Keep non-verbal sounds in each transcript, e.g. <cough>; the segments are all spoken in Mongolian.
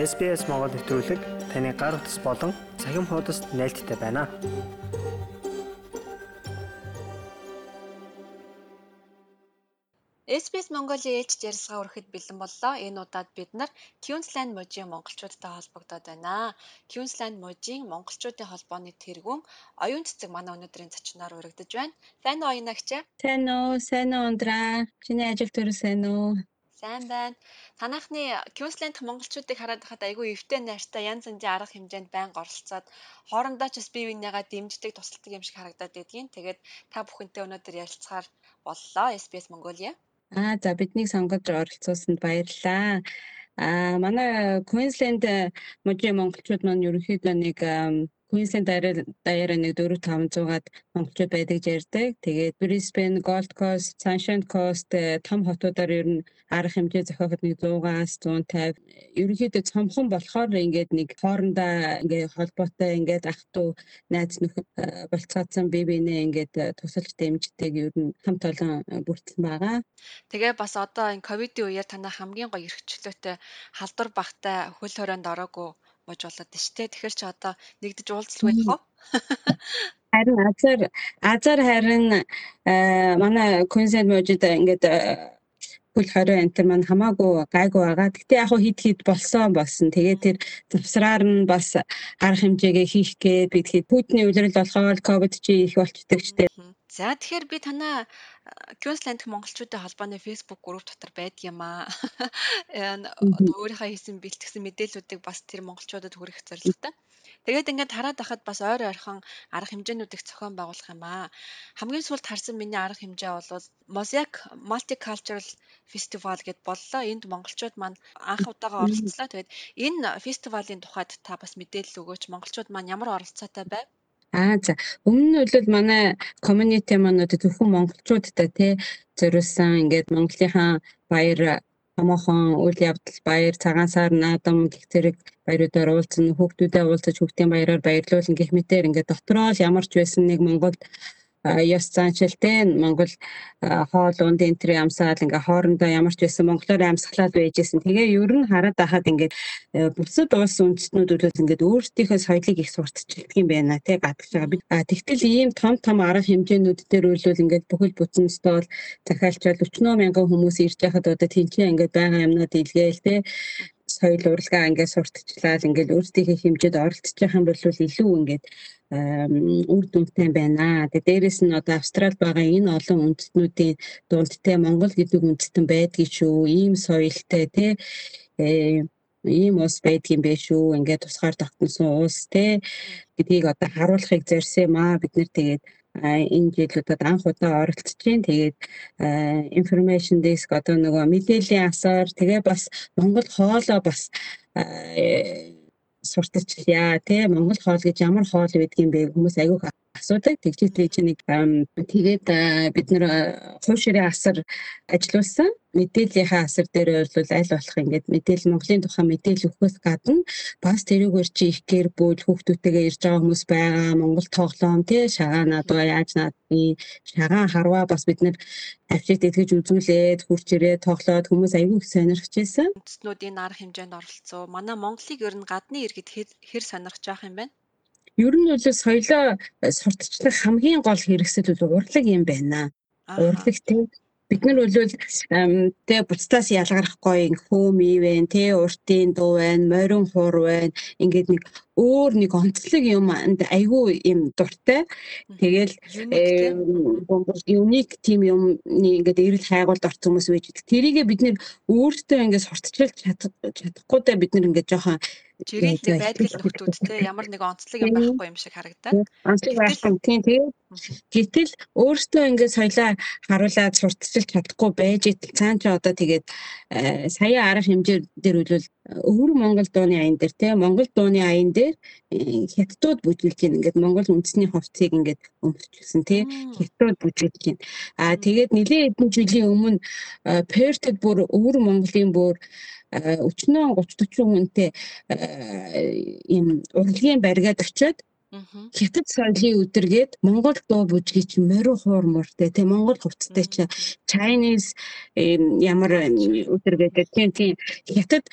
SBS Монгол нэвтрүүлэг таны гар утас болон цахим хуудасд нийлдэхтэй байна. SBS Mongolia ээлж ярилцлага өргөхөд бэлэн боллоо. Энэ удаад бид нар Queensland мужийн монголчуудтай холбогдоод байна. Queensland мужийн монголчуудын холбооны тэргүүн оюун цэцэг манай өнөөдрийн зочноор урагдж байна. Сайн уу оюунагч? Сайн уу, сайн уу ундраа. Чиний ажил төрөл сайн уу? Сайн байна. Танахны Queensland монголчуудыг хараад байхад айгүй эвтэй найртай янз янзын арга хэмжээнд байнга оролцоод хоорондоо ч бас бие биенийгаа дэмждэг, тусалдаг юм шиг харагдаад байдгийн. Тэгээд та бүхэнтэй өнөөдөр ярилцахаар боллоо. SBS Mongolia. Аа за биднийг сонгож оролцуулсанд баярлалаа. Аа манай Queensland мужийн монголчууд маань ерөнхийдөө нэг Queensland даяараа нэг 4 500-аад монголчууд байдаг ярьдаг. Тэгээд Brisbane, Gold Coast, Sunshine Coast э, том хотуудаар ер нь арга хэмжээ зохиоход нэг 100-аас 150 ерөнхийдөө цомхон болохоор ингээд нэг хоорондоо ингээд холбоотой ингээд ах トゥ найз нөхөд э, болцоодсон бие биенээ ингээд э, тусалж дэмждэг ер нь хамт олон бүрдсэн байгаа. Тэгээ бас одоо энэ ковидын үеэр танаа хамгийн гоё эрхчлөөтэй халдвар багтай хөл хорионд ороогүй бож болоод дээ. Тэгэхээр чи одоо нэгдэж уулзах байх уу? Харин азар азар харин э, манай Queensland мужид ингээд хөл 20 антер маань хамаагүй гайгүй байгаа. Гэтэ яг хид хид болсон болсон. Тэгээ тэр завсраар нь бас арга хэмжээгээ хийх гээд бид хэд Путиний үйлрэл болохоор ковид чи их болчдөг ч дээ. За тэгэхээр би танаа Queensland монголчуудын холбооны Facebook групп дотор байдаг юм аа. <laughs> Өөрийнхөө хийсэн бэлтгэсэн мэдээллүүдийг бас тэр монголчуудад хүргэх зорилготой. Тэгээд ингээд хараад байхад бас ойр ойрхон арга хэмжээнүүдийг зохион байгуулах юм аа. Хамгийн сүүлд харсан миний арга хэмжээ бол Mosaic Multicultural Festival гэд боллоо. Энд монголчууд маань анх удаага оролцлоо. Тэгээд энэ фестивалийн тухайд та бас мэдээлэл өгөөч. Монголчууд маань ямар оролцоотой байв? Аа за. Өмнө нь бол манай community маань одоо зөвхөн монголчуудтай тий зориулсан. Ингээд Монголынхаа баяр томоохон үйл явдал баяр цагаан сар наадам гэх зэрэг баяруудаар уулзсан хүүхдүүдэд уулзаж хүүхдийн баяраар баярлуулна гэх мэтээр ингээд дотроо л ямар ч байсан нэг Монголд ёс заншилтэй Монгол хоол унд энтри амсаал ингээ хоорондоо ямар ч байсан монголоор амьсгалаад байжсэн. Тэгээ ер нь хараад байхад ингээд э, бусад улс үндэстнүүд үлээс ингээд өөрсдийнхөө соёлыг их сурталчилдаг юм байна тий гадагш байгаа. Бид тэгтэл ийм том том арга хэмжээнүүд дээр үйлвэл ингээд бүхэл бүтэн стол захиалчвал 40 мянган хүмүүс ирж байхад одоо тэнцээ ингээд байгаа юмнууд илгээл тий соёл урлагаа ингээд сурталчлаад ингээд өөрсдийнхээ хэмжээд оролцож байгаа юм бол илүү ингээд үр дүнтэй байна. Тэгээ дээрэс нь одоо Австралид байгаа энэ олон үндэстнүүдийн дунд те Монгол гэдэг үндэстэн байдгийг шүү. Ийм соёлтой те э, ийм ус байдгийн бэ шүү. Ингээд тусгаар тогтносон ус те гэдгийг одоо харуулахыг зорьсон юм аа. Бид нэр тэгээд энэ жилүүдэд анх удаа оролцож байна. Тэгээд information desk одоо нөгөө мэдээллийн асар тэгээ бас Монгол хоолоо бас сурталчлаа тий Монгол хоол гэж ямар хоол байдгийг бэ хүмүүс айгүйх асуудаг. Тэгжээ тэр чинь нэг тэгээд бид нэр хувь ширээ асар ажиллуулсан. Мэдээллийнхаа асар дээр бол аль болох ингээд мэдээлэл Монголын тухай мэдээлэл өгөхөөс гадна бас тэрүүгээр чи их гэр бүл хүүхдүүдтэйгээ ирж байгаа хүмүүс байгаа. Монгол тоглоом тий шагаа надгаа яаж наадны шагаан харваа бас бид нэр авчид итгэж үзүүлээд хурц ирээ тоглоод хүмүүс аягүй их сонирхож байсан. Үндэстнүүдийн арга хэмжээнд оролцсон. Манай Монголыг ер нь гадны иргэд хэр сонирхож байгаа юм бэ? Ер нь бол соёлоо сурталчлах хамгийн гол хэрэгсэл бол урлаг юм байна. Урлаг тийм бид нар бол тэгээ буцтаас ялгарахгүй хөөм ивэн тэ уртын дуу байна морин хуур байна ингээд нэг өөр нэг онцлог юм айгүй юм дуртай. Тэгэл юник тим юм ингээд эрэл хайгуулд орсон хүмүүс байж тэрийгэ бид нэр өөртөө ингээд сурталчилж чадахгүй даа бид нэр ингээд жоохон жирэлтэй байдаг хүмүүс те ямар нэг онцлог юм байхгүй юм шиг харагдаад. Онцлог байхгүй. Тийм тэгээд гэтэл өөртөө ингээд соёлоо харуулад сурталчилж чадахгүй байж цаан ч одоо тэгээд э, сая арга хэмжээ дээр үлвэл өвөр Монгол дууны аян дээр те Монгол дууны аян дээр э, хятадууд бүжгэлж байна ингээд Монгол үндэсний хувцсыг ингээд өмсчихсэн те хятадууд бүжгэлж байна. Аа тэгээд нэлээд хэдэн жилийн өмнө э, Пертэд бүр өвөр Монголын бүр өчнөө 30 40 хүнтэй ийм урлагийн баригад очиод Хятад соёлын өдргээд Монгол дуу бүжгийг чи мориу хуурмуртай тий Монгол хувцастай чи Chinese ямар өдөр гэдэг тийм тийм. Хятад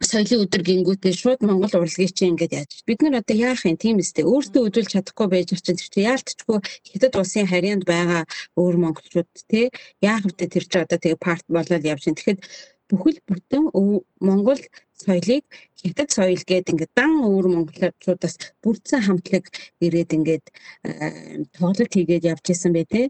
соёлын өдөр гингүүтээ шууд Монгол урлагийг чинь ингээд яаж бид нар одоо яах юм? Тийм үстэй өөртөө өдөлж чадахгүй байж чинь тэр чинь яалтчгүй хятад улсын харьяанд байгаа өөр монголчууд те яах вэ? Тэр чинь одоо тэгээ парт болоод явж чинь тэгэхэд бүхэл бүтэн Монгол соёлыг хятад соёл гээд ингээд дан өөр монголчуудаас бүрдсэн хамтлаг ирээд ингээд тоглолт хийгээд явж исэн бай тээ.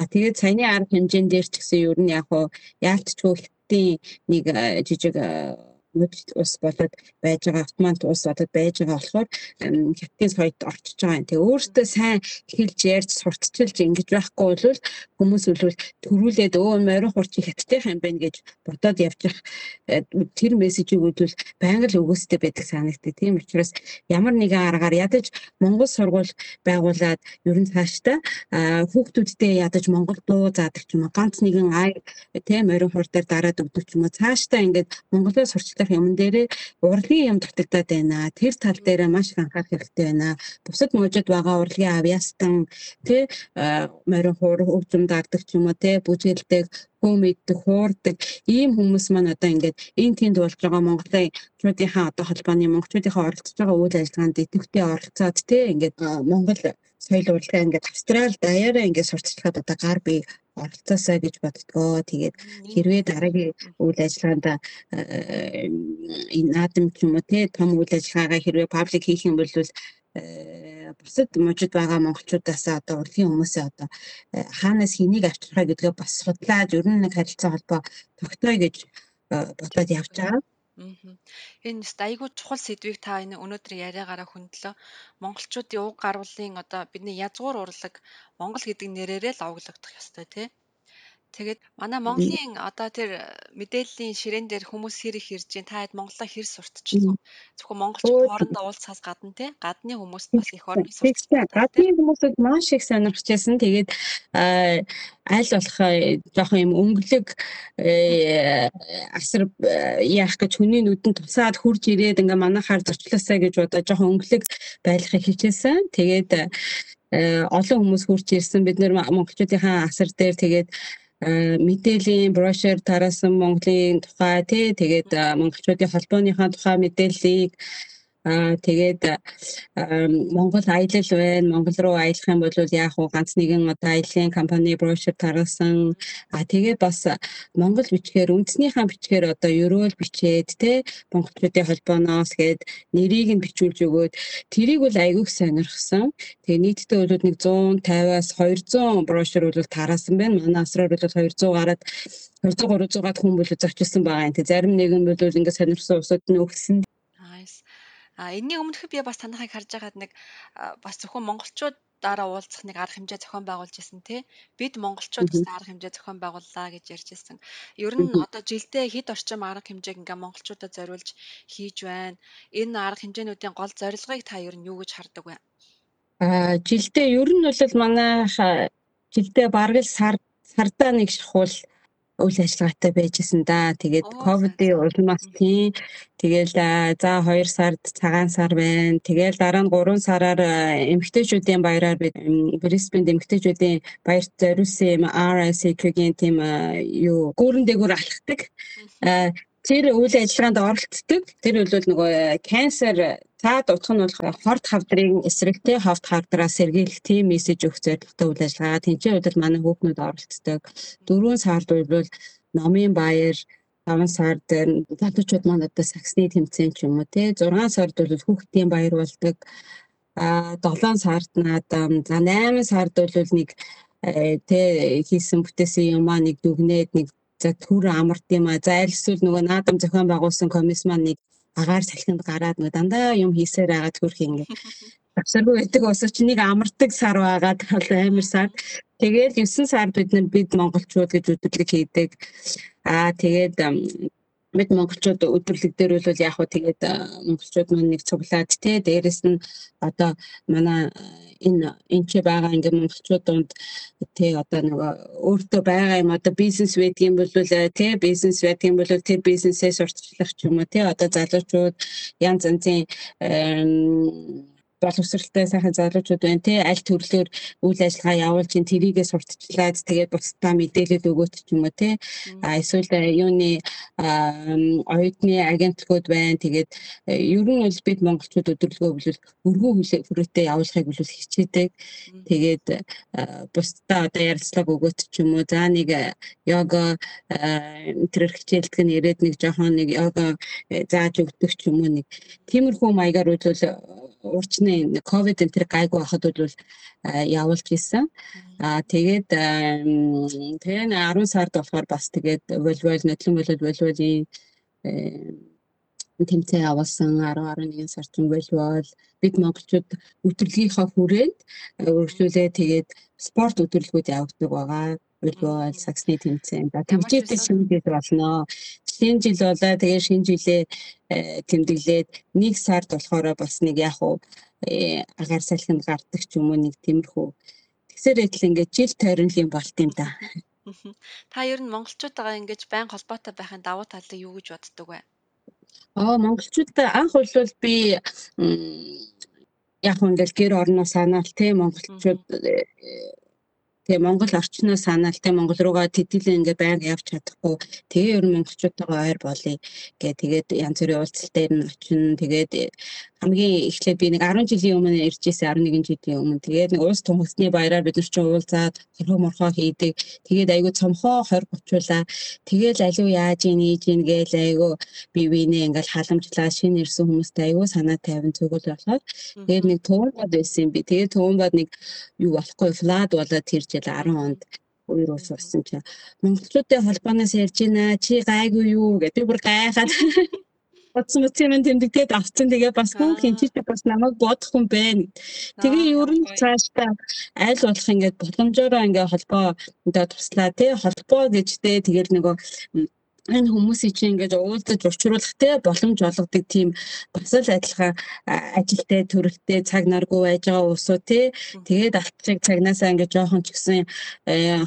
А тэгээд саяны арга хэмжээнд дээр ч гэсэн ер нь яг хуу яалтчгүй хятадын нэг жижиг мөдөлт ус болоод байж байгаа автомат ус болоод байж байгаа болохоор хятадын соёлд орчиж байгаа юм. Тэгээ өөртөө сайн хэлж ярьж сурталчилж ингэж байхгүй бол хүмүүс үлвэл төрүүлээд өө морин хурч хятадынх юм байна гэж бодоод явчих э, тэр мессежийг өгвөл байнга л өгөөстэй байдаг санагддаг. Тийм учраас ямар нэгэн аргаар ядаж Монгол сургууль байгуулад ер нь цаашдаа хүүхдүүдтэй ядаж Монгол дуу заадаг ч юм уу ганц нэгэн ай тийм морин хур дээр дараад өгдөг ч юм уу цаашдаа ингээд Монголоо сурчлаа дутагдах юм дээрээ урлагийн юм дутагдаад байна. Тэр тал дээр маш их анхаарах хэрэгтэй байна. Бусад мужид байгаа урлагийн авьяастан тий морин хуур өвзөм даардаг ч юм уу тий бүжгэлдэг хөө мэддэг, хуурдаг ийм хүмүүс маань одоо ингээд энэ тэнд болж байгаа Монголын чуудынхаа одоо холбооны монголчуудынхаа оролцож байгаа үйл ажиллагаанд идэвхтэй оролцоод тий ингээд Монгол соёл урлагаа ингээд австрал даяараа ингээд сурталчилгаад одоо гар бие оролцоосаа гэж боддгоо. Тэгээд хэрвээ дараагийн үйл ажиллагаанд э, энэ наадам ч юм уу те том үйл ажиллагаагаа хэрвээ паблик хийх юм бол э, бусад мужид байгаа монголчуудаас одоо урлагийн хүмүүсээ одоо э, хаанаас хэнийг авчрахаа гэдгээ бас судлаад ер нь нэг харилцаа холбоо тогтооё гэж бодоод явж байгаа. Мгм. Энэ нэст айгүй чухал сэдвийг та энэ өнөөдөр яриагаараа хөндлөө. Монголчуудын уг гарвалын одоо бидний язгуур урлаг Монгол гэдэг нэрээрээ л овоглогдох ёстой тий. Тэгээд манай Монголын одоо тэр мэдээллийн ширээн дээр хүмүүс хэр их ирж байна. Та хэд Монголоо хэр сурталчлав? Зөвхөн монголчууд хоорондоо уулзахаас гадна те гадны хүмүүст бас их орон сурталчлав. Гадны хүмүүсд маш их сонирхож байсан. Тэгээд аль болох жоохон юм өнгөлөг асар яах гэж хүний нүдэнд тусаад хурж ирээд ингээ манайхаар зочлоосаа гэж бодоо жоохон өнгөлөг байхыг хичээсэн. Тэгээд олон хүмүүс хурж ирсэн. Бид нэр монголчуудынхаа асар дээр тэгээд мэдээллийн брошюр тараасан Монголын тухай тий тэгээд монголчуудын холбооныхаа тухай мэдээллийг Аа тэгээд Монгол аялал байна. Монгол руу аялах юм бол яах вэ? Ганц нэгэн одоо аяллаа компани брошюр таргасан. Аа тэгээд бас Монгол бичгээр үндснийхээ бичгээр одоо ерөөл бичээд те монголчуудын холбооноос гээд нэрийг нь бичүүлж өгөөд тэрийг бол айгүйх сонирхсан. Тэгээ нийтдээ бол нэг 150-аас 200 брошюр бол тараасан байна. Манай асраар бол 200 гараад 200 300 гад хүн бол зочилсан байгаа юм. Тэг зарим нэгэн бол ингээд сонирхсан усууд нь өгсөн. А энэний өмнөх би бас танахыг харж байгаад нэг бас зөвхөн монголчуудаараа уулзах нэг арга хэмжээ зохион байгуулж исэн тий. Бид монголчууд бас арга хэмжээ зохион байгууллаа гэж ярьж исэн. Ер нь одоо жилдээ хэд орчим арга хэмжээг ингээ монголчуудад зориулж хийж байна. Энэ арга хэмжээнүүдийн гол зорилгыг та ер нь юу гэж хардаг вэ? А жилдээ ер нь бол манай жилдээ бараг л сар сардаа нэг шахуул үйл ажиллагаатай байжсэн да. Тэгээд ковидын улмаас тийм Тэгэл за 2 сард цагаан сар байна. Тэгэл дараа нь 3 сараар эмэгтэйчүүдийн баяраар бид Brisbane эмэгтэйчүүдийн баярт зориулсан юм RSEQ-гийн тийм юу гүүрэн дээгүүр алхдаг. Тэр үйл ажиллагаанд оролцдог. Тэр бол нөгөө cancer цаад утга нь бол хорт хавдрын эсрэгтэй ховт хавдраа сэргийлэх тийм мессеж өгөх зорилготой үйл ажиллагаа. Тэнцээ удаад манай хүүхнүүд оролцдог. Дөрвөн сард бол номын баяр 5 сард залуучууд маань одоо саксны тэмцээн ч юм уу тий 6 сард бол хүүхдийн баяр болдог. А 7 сард наадам за 8 сард бол нэг э, тий хийсэн бүтээсэн юм аа нэг дүгнээд нэг за төр амарт юм а за аль эсвэл нөгөө наадам зохион байгуулсан комисс маань нэг агаар салхинд гараад нөгөө дандаа юм хийсээр байгаа төрх ингэ авсаргүй байдаг ус чи нэг амардаг сар байгаа тал амир сар. Тэгээд 9 сард бид нар бид монголчууд гэж үдэрлэг хийдэг. Аа тэгээд бид монголчууд өдөрлөг дээр бол яг хөө тэгээд монголчууд маань нэг цуглаад те дээрэс нь одоо манай энэ энэ ч байгаа ингээд монголчууд донд тий одоо нөгөө өөртөө байгаа юм одоо бизнес байдгийн бол тий бизнес байдгийн бол тэр бизнесээ сурталчлах ч юм уу тий одоо залуучууд янз янзын боловсралтай сайхан залуучууд байна те. Аль төрлөөр үйл ажиллагаа явуулж ин тэрийгээ сурталчлаад тэгээд бусдаа мэдээлэл өгөөч ч юм уу а эсвэл юуны оюутны агентлагууд байна. Тэгээд ер нь бол бид монголчууд өдөрлгөө бүлүүл өргөө хүрээтэй явуулахыг бүлүүл хичээдэг. Тэгээд бусдаа одоо ярилцлага өгөөч ч юм уу. За нэг йога тэр хичээлдэг нь ирээд нэг жоохон нэг йога зааж өгдөг ч юм уу. Нэг тиймэрхүү маягаар үзвэл урчны ковид энэ тэр гайгүй байхад бол явуулж исэн. Аа тэгээд тэгээ 10 сард болохоор бас тэгээд волейбол нотлон болоод волейболын тэмцээн явуулсан. 10 11 сард волейбол бид монголчууд өдөрлгийнхаа хүрээнд өргөжлүүлээ тэгээд спорт өдөрлгүүд явагддаг байгаа волейбол саксны тэмцээн ба тэмцээтэй шинэ жил болно. Шинэ жил болоо тэгээ шинэ жилээ э, тэмдэглээд нэг сард болохоор бас нэг яг уу э, агаар салхинд гардаг ч юм уу нэг тиймэрхүү. Тэгсээр идэл ингээд жил тойронлын болт юм да. Та ер нь монголчуудаа ингэж байн холбоотой байхын давуу талыг юу гэж боддог вэ? Аа монголчуудаа анх бол би яг ингээл гэр орноо санаал те монголчууд э, Тэгээ Монгол орчноо санаал те Монгол руугаа тэтгэл ингээ байнга явж чадахгүй. Тэгээ ер нь монголчуудтайгаа ойр болъё гэ тэгээд янз бүрийн уулзалт дээр нь очино. Тэгээд хамгийн эхлээд би нэг 10 жилийн өмнө ирж ирсэн 11 жилийн өмнө. Тэгээд нэг улс томхосны баяраар бид нар ч уулзаад хорхоо морхоо хийдэг. Тэгээд айгүй цомхоо 20 30уулаа. Тэгээд аливаа яаж ийн ийж ийн гээл айгүй бие биенээ ингээл халамжлаа. Шинэ ирсэн хүмүүстэй айгүй санаа тавин зүгэл болохоор тэгээд нэг туунбад байсан би. Тэгээд туунбад нэг юу болохгүй флад болоод тэр жил 10 онд. Өөр ус урсан чи монголчуудын холбооноос ярьж байна. Чи гайгүй юу? гэдэг. Бүр гайхаад <laughs> бодсон утсан юм тэмдэгдээд авцсан. Тэгээ бас хүн хинчиж бас намайг бодох хүн байна. Тэгээ ер нь цаашдаа аль болох ингээд боломжоор ингээд холбоо одоо туслаа тий холбоо гэжтэй тэгэл нөгөө энэ хүмүүсийг чинь ингээд уулзаж учруулах те боломж олгодог тийм бас л адилхан ажилтай төрөлтэй цаг наргүй байж байгаа уусуу те тэгээд алтчиг цагнаасаа ингээд жоохон ч гэсэн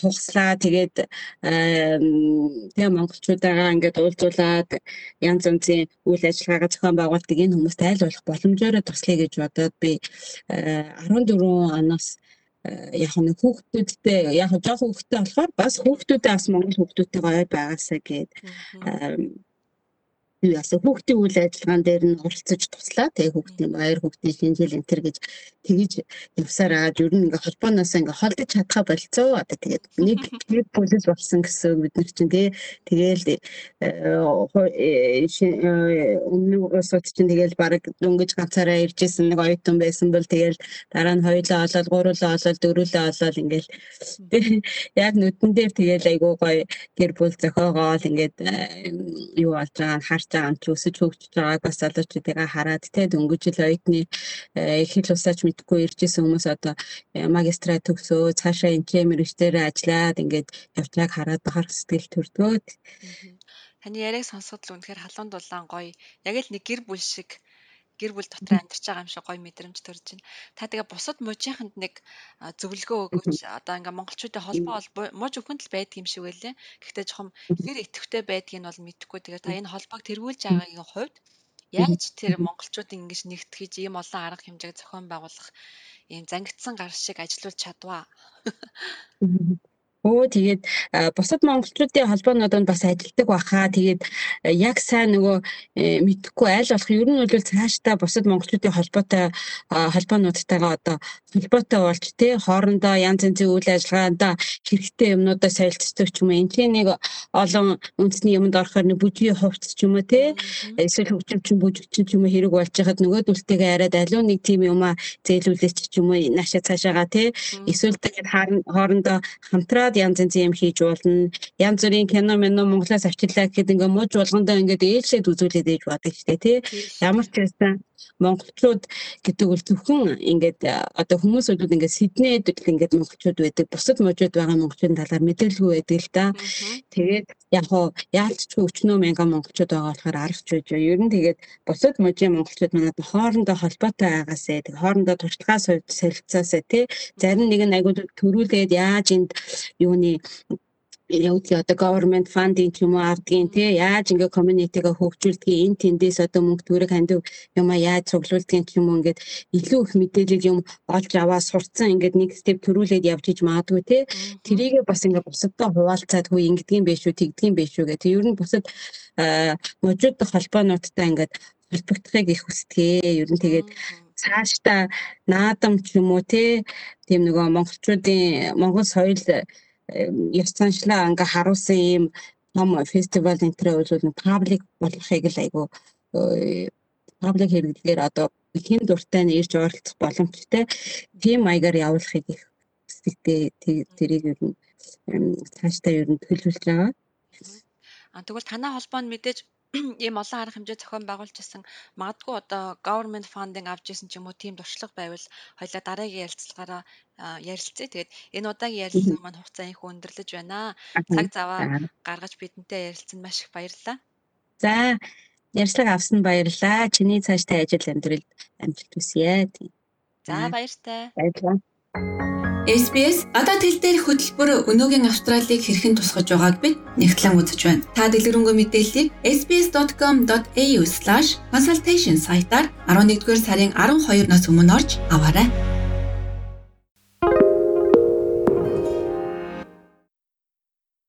хугаслаа тэгээд тэгээ монголчуудаагаа ингээд уулзуулад янз янзын үйл ажиллагаагаа зохион байгуулдаг энэ хүмүүст айл болох боломжоор туслая гэж бодоод би 14 оноос яг нэг хүүхдүүдтэй яг жоох хүүхдтэй болохоор бас хүүхдүүдээ бас монгол хүүхдүүдтэйгээ ойр байгаасаа гээд юу яасан хүүхдийн үйл ажиллагаан дээр нь оролцож туслаа. Тэгээ хүүхдийн баяр хүүхдийн шинжил энтер гэж тэгэж явсаар агаад ер нь ингээ холбооноос ингээ холдож чадхаа болцоо. Одоо тэгээд нэг нэг бүлэл болсон гэсэн бид нар чинь тий тэгээл э, э, э, өмнө усууд чинь тэгээл баг дөнгөж ганцаараа иржсэн нэг оюутан байсан бол тэгээл дараа нь хоёулаа олоод гуруулаа олоод дөрүүлээ олоод ингээл <laughs> яг нүдэн дээр тэгээл айгуу гоё гэр бүл зохиогоол ингээд юу болж байгаа харж байгаа юм чи өсөж хөгжиж байгааг бас залуучуудыгаа хараад те дөнгөжил оюутны их хэл усаач мэдхгүй иржсэн хүмүүс одоо э, магистраа төгсөө цаашаа энэчээ мэрэгчээр ажиллаад ингээд явцгааг хараад бахар сэтгэл төрдгөө. Таны яриаг сонсоход л үнэхээр халуун дулаан гоё. Яг л нэг гэр бүл шиг гэр бүл дотор амьдарч байгаа юм шиг гоё мэдрэмж төрж байна. Та тэгээ бусад мужийнханд нэг зөвлөгөө өгөөч. Одоо ингээ монголчуудын холбоо бол муж өхөнд л байдаг юм шиг байлээ. Гэхдээ жоохон хэр идэвхтэй байдгийг нь бол мэдэхгүй. Тэгээ та энэ холбоог тэргүүлж байгаагийн хувьд яаж тэр монголчуудын ингэж нэгтгэж ийм олон арга хэмжээг зохион байгуулах ийм зангидсан гар шиг ажиллуулж чадваа. Өө тэгээд бусад монголчуудын холбоонууд бас ажилдаг баха. Тэгээд яг сайн нөгөө э, мэдхгүй аль болох ер нь бол цаашдаа бусад монголчуудын холбоотой холбоонуудтайгаа одоо холбоотой болж тий хоорондоо янз янзын үйл ажиллагаанда хэрэгтэй юмнуудаа солилцдог ч юм уу. Энд нэг олон үндэсний юмд орохоор нэг бүжгийн хувцс ч юм уу тий эсвэл хөгжимчин бүжигчин ч юм уу хэрэг болж хахад нөгөөдөлтэйгээ арайд аливаа нэг тийм юмаа зээлүүлээч ч юм уу наашаа цаашаага тий эсвэл тэгээд хоорондоо хамтраад ягаад янз янзын юм хийж болно. Янз бүрийн кино мэнэ Монголоос авчирлаа гэхэд ингээ мууж болгондоо ингээд ээлжлээд үзүүлээд ээж бодог штэ тий. Ямар ч байсан монголчууд гэдэг бол зөвхөн ингээд одоо хүмүүс бол ингээд Сиднейд л ингээд монголчууд байдаг. Бусад мужууд байгаа монголчуудын талаар мэдээлгүй байдаг л да. Тэгээд яг хоо яалтчгүй өчнөө мянган монголчууд байгаа болохоор аргач байж. Ер нь тэгээд бусад мужийн монголчууд манад хоорондоо холбоотой байгаасаа тэг хоорондоо туршлагаа солилцаасаа тий зарим нэг нь айгуу төрүүлээд яаж энд юуны яудгийн одоо government funding ч юм уу авдгийн тий яаж ингээ community-га хөгжүүлдгийг энэ тэндээс одоо мөнгө төгрөг хандив юм а яаж цуглуулдгийг ч юм уу ингээд илүү их мэдээлэл юм олж аваа сурцсан ингээд нэг степ төрүүлээд явж иж магадгүй тий тэрийгээ бас ингээ бусадтай хуваалцаад хөө ингэдгийн байх шүү тэгдгийн байх шүү гэх. Тэг ер нь бусад можууд холбоонуудтай ингээд холбогдохыг их хүсдэгэ. Ер нь тэгээд цаашдаа наадам ч юм уу тий тийм нөгөө монголчуудын монгол соёл ёс заншлаа ингээ харуулсан ийм том фестивал энтрээ бол паблик болохыг л айгу паблик хэрэглэгээр одоо хэн дуртай нь ирж оролцох боломжтой тийм маягаар явуулахыг их хүсдэгтэй тэрийг ер нь цаашдаа ер нь төлөвлөж байгаа. А тэгвэл танай холбоо нь мэдээж ийм олон арга хэмжээ зохион байгуулж исэн магадгүй одоо government funding авч исэн ч юм уу тийм туршлага байвал хоёлаа дараагийн ярилцлагаараа ярилцъя. Тэгээд энэ удаагийн ярилцлага маань хугацаа их өндөрлөж байна. Цаг заваа гаргаж бидэнтэй ярилцсан маш их баярлалаа. За ярилцлага авсан баярлалаа. Чиний цааштай ажил амьдралд амжилт хүсье. За баяртай. Баярлалаа. SBS гадаад хэл дээрх хөтөлбөр өнөөгийн Австралийг хэрхэн тусгаж байгааг бид нэгтлэн үзэж байна. Та дэлгэрэнгүй мэдээллийг sbs.com.au/consultation сайтаар 11-р сарын 12-наас өмнө орж аваарай.